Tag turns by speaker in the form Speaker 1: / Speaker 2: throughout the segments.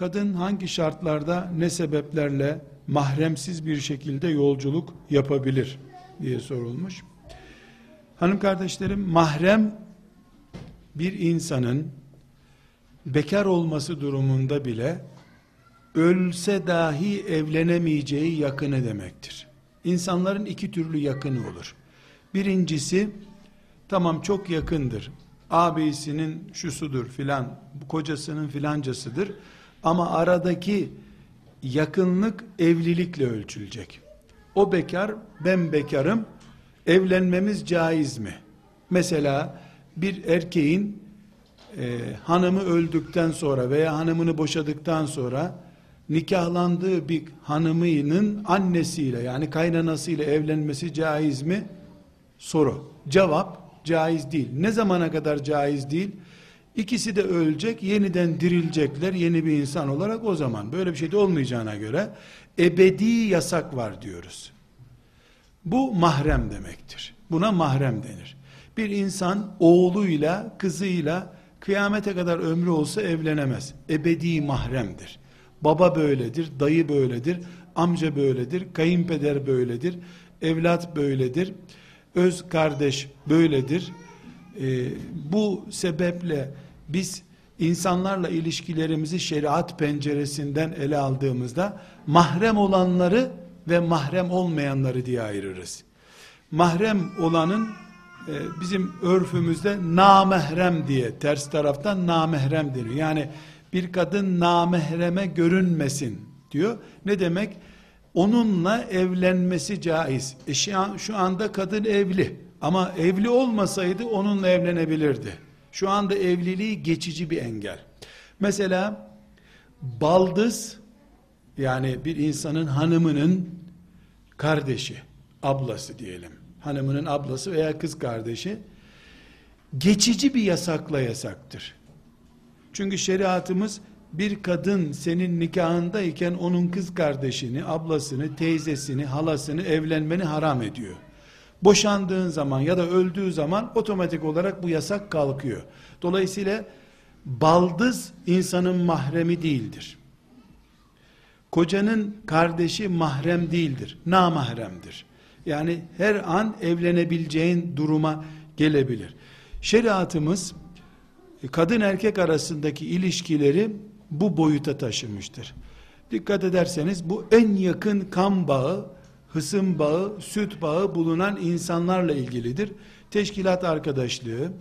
Speaker 1: kadın hangi şartlarda ne sebeplerle mahremsiz bir şekilde yolculuk yapabilir diye sorulmuş. Hanım kardeşlerim mahrem bir insanın bekar olması durumunda bile ölse dahi evlenemeyeceği yakını demektir. İnsanların iki türlü yakını olur. Birincisi tamam çok yakındır. Abisinin şusudur filan, kocasının filancasıdır. Ama aradaki yakınlık evlilikle ölçülecek. O bekar, ben bekarım. Evlenmemiz caiz mi? Mesela bir erkeğin e, hanımı öldükten sonra veya hanımını boşadıktan sonra nikahlandığı bir hanımının annesiyle yani kaynanasıyla evlenmesi caiz mi? Soru. Cevap caiz değil. Ne zamana kadar caiz değil? İkisi de ölecek, yeniden dirilecekler yeni bir insan olarak o zaman. Böyle bir şey de olmayacağına göre ebedi yasak var diyoruz. Bu mahrem demektir. Buna mahrem denir. Bir insan oğluyla, kızıyla kıyamete kadar ömrü olsa evlenemez. Ebedi mahremdir. Baba böyledir, dayı böyledir, amca böyledir, kayınpeder böyledir, evlat böyledir, öz kardeş böyledir. Ee, bu sebeple biz insanlarla ilişkilerimizi şeriat penceresinden ele aldığımızda mahrem olanları ve mahrem olmayanları diye ayırırız. Mahrem olanın e, bizim örfümüzde namahrem diye ters taraftan namahrem deniyor. Yani bir kadın namahreme görünmesin diyor. Ne demek? Onunla evlenmesi caiz. E şu anda kadın evli ama evli olmasaydı onunla evlenebilirdi. Şu anda evliliği geçici bir engel. Mesela baldız yani bir insanın hanımının kardeşi, ablası diyelim. Hanımının ablası veya kız kardeşi geçici bir yasakla yasaktır. Çünkü şeriatımız bir kadın senin nikahındayken onun kız kardeşini, ablasını, teyzesini, halasını evlenmeni haram ediyor. Boşandığın zaman ya da öldüğü zaman otomatik olarak bu yasak kalkıyor. Dolayısıyla baldız insanın mahremi değildir. Kocanın kardeşi mahrem değildir. Namahremdir. Yani her an evlenebileceğin duruma gelebilir. Şeriatımız kadın erkek arasındaki ilişkileri bu boyuta taşımıştır. Dikkat ederseniz bu en yakın kan bağı, hısım bağı, süt bağı bulunan insanlarla ilgilidir. Teşkilat arkadaşlığı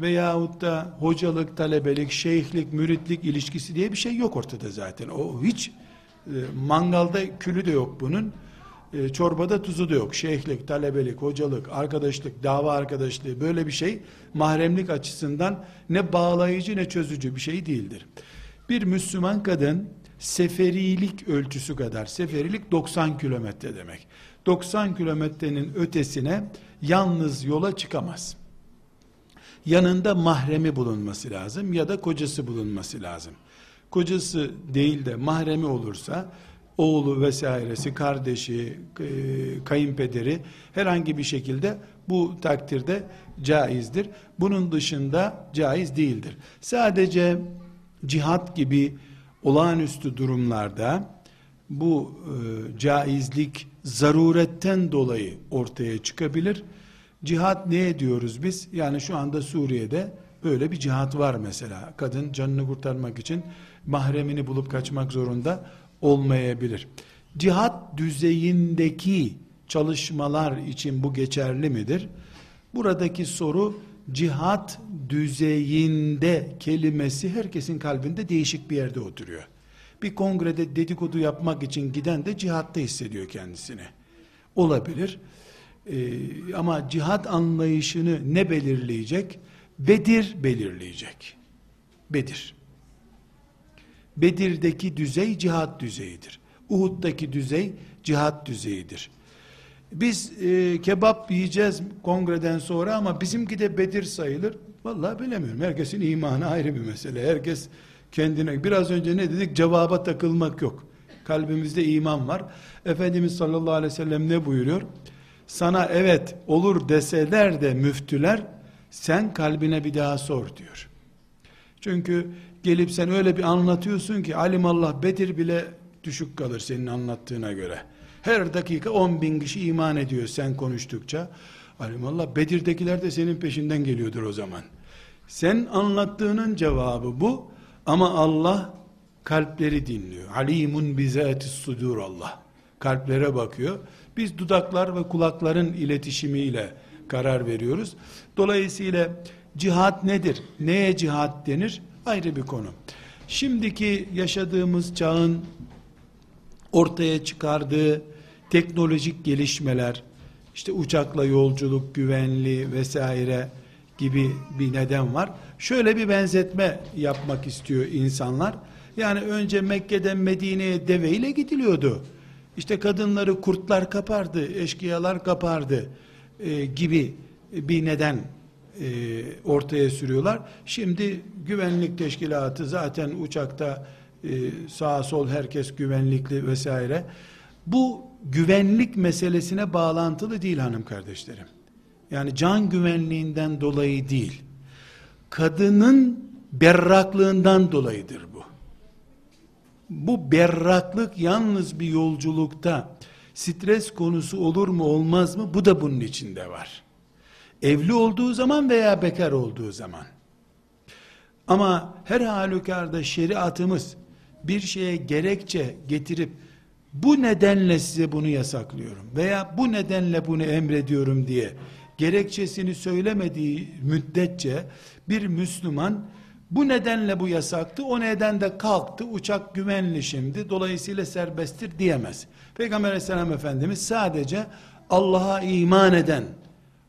Speaker 1: veyahut da hocalık, talebelik, şeyhlik, müritlik ilişkisi diye bir şey yok ortada zaten. O hiç e, mangalda külü de yok bunun. E, çorbada tuzu da yok. Şeyhlik, talebelik, hocalık, arkadaşlık, dava arkadaşlığı böyle bir şey mahremlik açısından ne bağlayıcı ne çözücü bir şey değildir. Bir Müslüman kadın seferilik ölçüsü kadar, seferilik 90 kilometre demek. 90 kilometrenin ötesine yalnız yola çıkamaz. Yanında mahremi bulunması lazım ya da kocası bulunması lazım. Kocası değil de mahremi olursa oğlu vesairesi, kardeşi, e, kayınpederi herhangi bir şekilde bu takdirde caizdir. Bunun dışında caiz değildir. Sadece cihat gibi olağanüstü durumlarda bu e, caizlik zaruretten dolayı ortaya çıkabilir. Cihat ne diyoruz biz? Yani şu anda Suriye'de böyle bir cihat var mesela. Kadın canını kurtarmak için mahremini bulup kaçmak zorunda olmayabilir. Cihat düzeyindeki çalışmalar için bu geçerli midir? Buradaki soru cihat düzeyinde kelimesi herkesin kalbinde değişik bir yerde oturuyor. Bir kongrede dedikodu yapmak için giden de cihatta hissediyor kendisini. Olabilir. Ee, ama cihat anlayışını ne belirleyecek? Bedir belirleyecek. Bedir. Bedir'deki düzey cihat düzeyidir. Uhud'daki düzey cihat düzeyidir. Biz e, kebap yiyeceğiz kongreden sonra ama bizimki de Bedir sayılır. Vallahi bilemiyorum. Herkesin imanı ayrı bir mesele. Herkes kendine biraz önce ne dedik? Cevaba takılmak yok. Kalbimizde iman var. Efendimiz sallallahu aleyhi ve sellem ne buyuruyor? Sana evet olur deseler de müftüler sen kalbine bir daha sor diyor. Çünkü gelip sen öyle bir anlatıyorsun ki alimallah Bedir bile düşük kalır senin anlattığına göre. Her dakika 10 bin kişi iman ediyor sen konuştukça. Alimallah Bedir'dekiler de senin peşinden geliyordur o zaman. Sen anlattığının cevabı bu ama Allah kalpleri dinliyor. Alimun bizatis sudur Allah. Kalplere bakıyor. Biz dudaklar ve kulakların iletişimiyle karar veriyoruz. Dolayısıyla cihat nedir? Neye cihat denir? Ayrı bir konu. Şimdiki yaşadığımız çağın ortaya çıkardığı teknolojik gelişmeler, işte uçakla yolculuk, güvenli vesaire gibi bir neden var. Şöyle bir benzetme yapmak istiyor insanlar. Yani önce Mekke'den Medine'ye deveyle gidiliyordu. İşte kadınları kurtlar kapardı, eşkıyalar kapardı e, gibi bir neden e, ortaya sürüyorlar. Şimdi güvenlik teşkilatı zaten uçakta e, sağa sol herkes güvenlikli vesaire. Bu güvenlik meselesine bağlantılı değil hanım kardeşlerim. Yani can güvenliğinden dolayı değil. Kadının berraklığından dolayıdır bu. Bu berraklık yalnız bir yolculukta stres konusu olur mu olmaz mı? Bu da bunun içinde var. Evli olduğu zaman veya bekar olduğu zaman. Ama her halükarda şeriatımız bir şeye gerekçe getirip bu nedenle size bunu yasaklıyorum veya bu nedenle bunu emrediyorum diye gerekçesini söylemediği müddetçe bir Müslüman bu nedenle bu yasaktı, o neden de kalktı, uçak güvenli şimdi, dolayısıyla serbesttir diyemez. Peygamber aleyhisselam Efendimiz sadece Allah'a iman eden,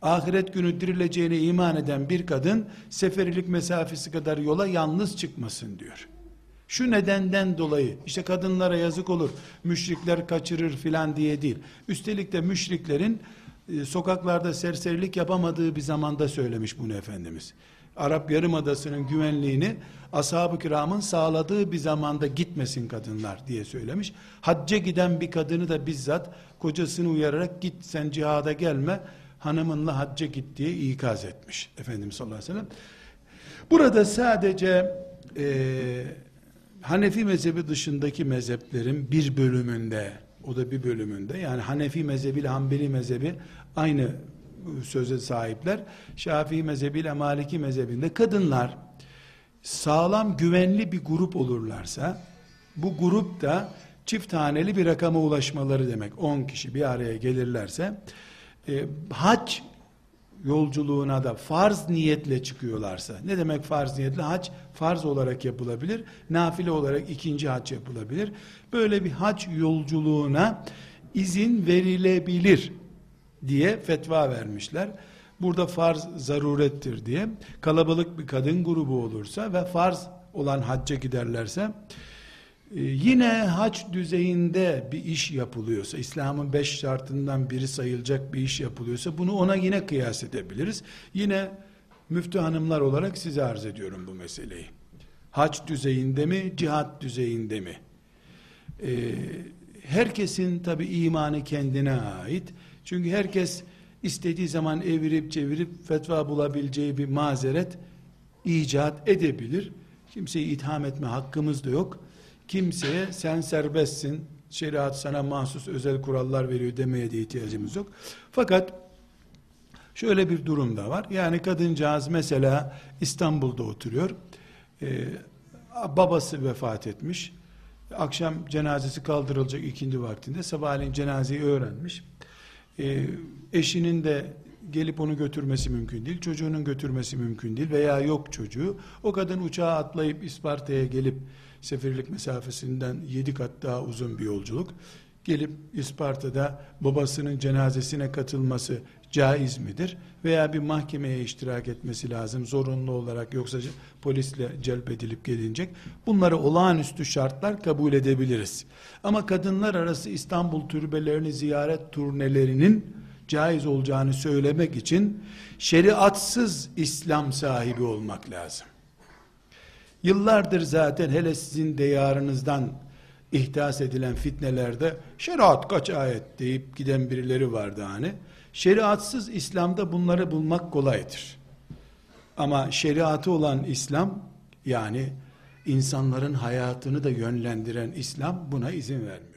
Speaker 1: ahiret günü dirileceğine iman eden bir kadın, seferilik mesafesi kadar yola yalnız çıkmasın diyor. Şu nedenden dolayı, işte kadınlara yazık olur, müşrikler kaçırır filan diye değil. Üstelik de müşriklerin, e, sokaklarda serserilik yapamadığı bir zamanda söylemiş bunu Efendimiz. Arap Yarımadası'nın güvenliğini ashab-ı kiramın sağladığı bir zamanda gitmesin kadınlar diye söylemiş. Hacca giden bir kadını da bizzat kocasını uyararak git sen cihada gelme hanımınla hacca git diye ikaz etmiş Efendimiz sallallahu aleyhi ve sellem. Burada sadece e, Hanefi mezhebi dışındaki mezheplerin bir bölümünde o da bir bölümünde yani Hanefi mezhebi ile Hanbeli mezhebi aynı söze sahipler. Şafii mezhebiyle Maliki mezhebinde kadınlar sağlam güvenli bir grup olurlarsa bu grup da çift haneli bir rakama ulaşmaları demek. 10 kişi bir araya gelirlerse e, hac yolculuğuna da farz niyetle çıkıyorlarsa. Ne demek farz niyetle? Hac farz olarak yapılabilir nafile olarak ikinci hac yapılabilir. Böyle bir hac yolculuğuna izin verilebilir diye fetva vermişler. Burada farz zarurettir diye. Kalabalık bir kadın grubu olursa ve farz olan hacca giderlerse yine hac düzeyinde bir iş yapılıyorsa İslam'ın beş şartından biri sayılacak bir iş yapılıyorsa bunu ona yine kıyas edebiliriz. Yine müftü hanımlar olarak size arz ediyorum bu meseleyi. Hac düzeyinde mi, cihat düzeyinde mi? Ee, herkesin tabi imanı kendine ait. Çünkü herkes istediği zaman evirip çevirip fetva bulabileceği bir mazeret icat edebilir. Kimseyi itham etme hakkımız da yok. Kimseye sen serbestsin, şeriat sana mahsus özel kurallar veriyor demeye de ihtiyacımız yok. Fakat şöyle bir durum da var. Yani kadıncağız mesela İstanbul'da oturuyor. Ee, babası vefat etmiş. Akşam cenazesi kaldırılacak ikindi vaktinde. Sabahleyin cenazeyi öğrenmiş e, eşinin de gelip onu götürmesi mümkün değil, çocuğunun götürmesi mümkün değil veya yok çocuğu. O kadın uçağa atlayıp İsparta'ya gelip seferlik mesafesinden yedi kat daha uzun bir yolculuk. Gelip İsparta'da babasının cenazesine katılması caiz midir? Veya bir mahkemeye iştirak etmesi lazım zorunlu olarak yoksa polisle celp edilip gelinecek. Bunları olağanüstü şartlar kabul edebiliriz. Ama kadınlar arası İstanbul türbelerini ziyaret turnelerinin caiz olacağını söylemek için şeriatsız İslam sahibi olmak lazım. Yıllardır zaten hele sizin diyarınızdan ihdas edilen fitnelerde şeriat kaç ayet deyip giden birileri vardı hani. Şeriatsız İslam'da bunları bulmak kolaydır. Ama şeriatı olan İslam yani insanların hayatını da yönlendiren İslam buna izin vermiyor.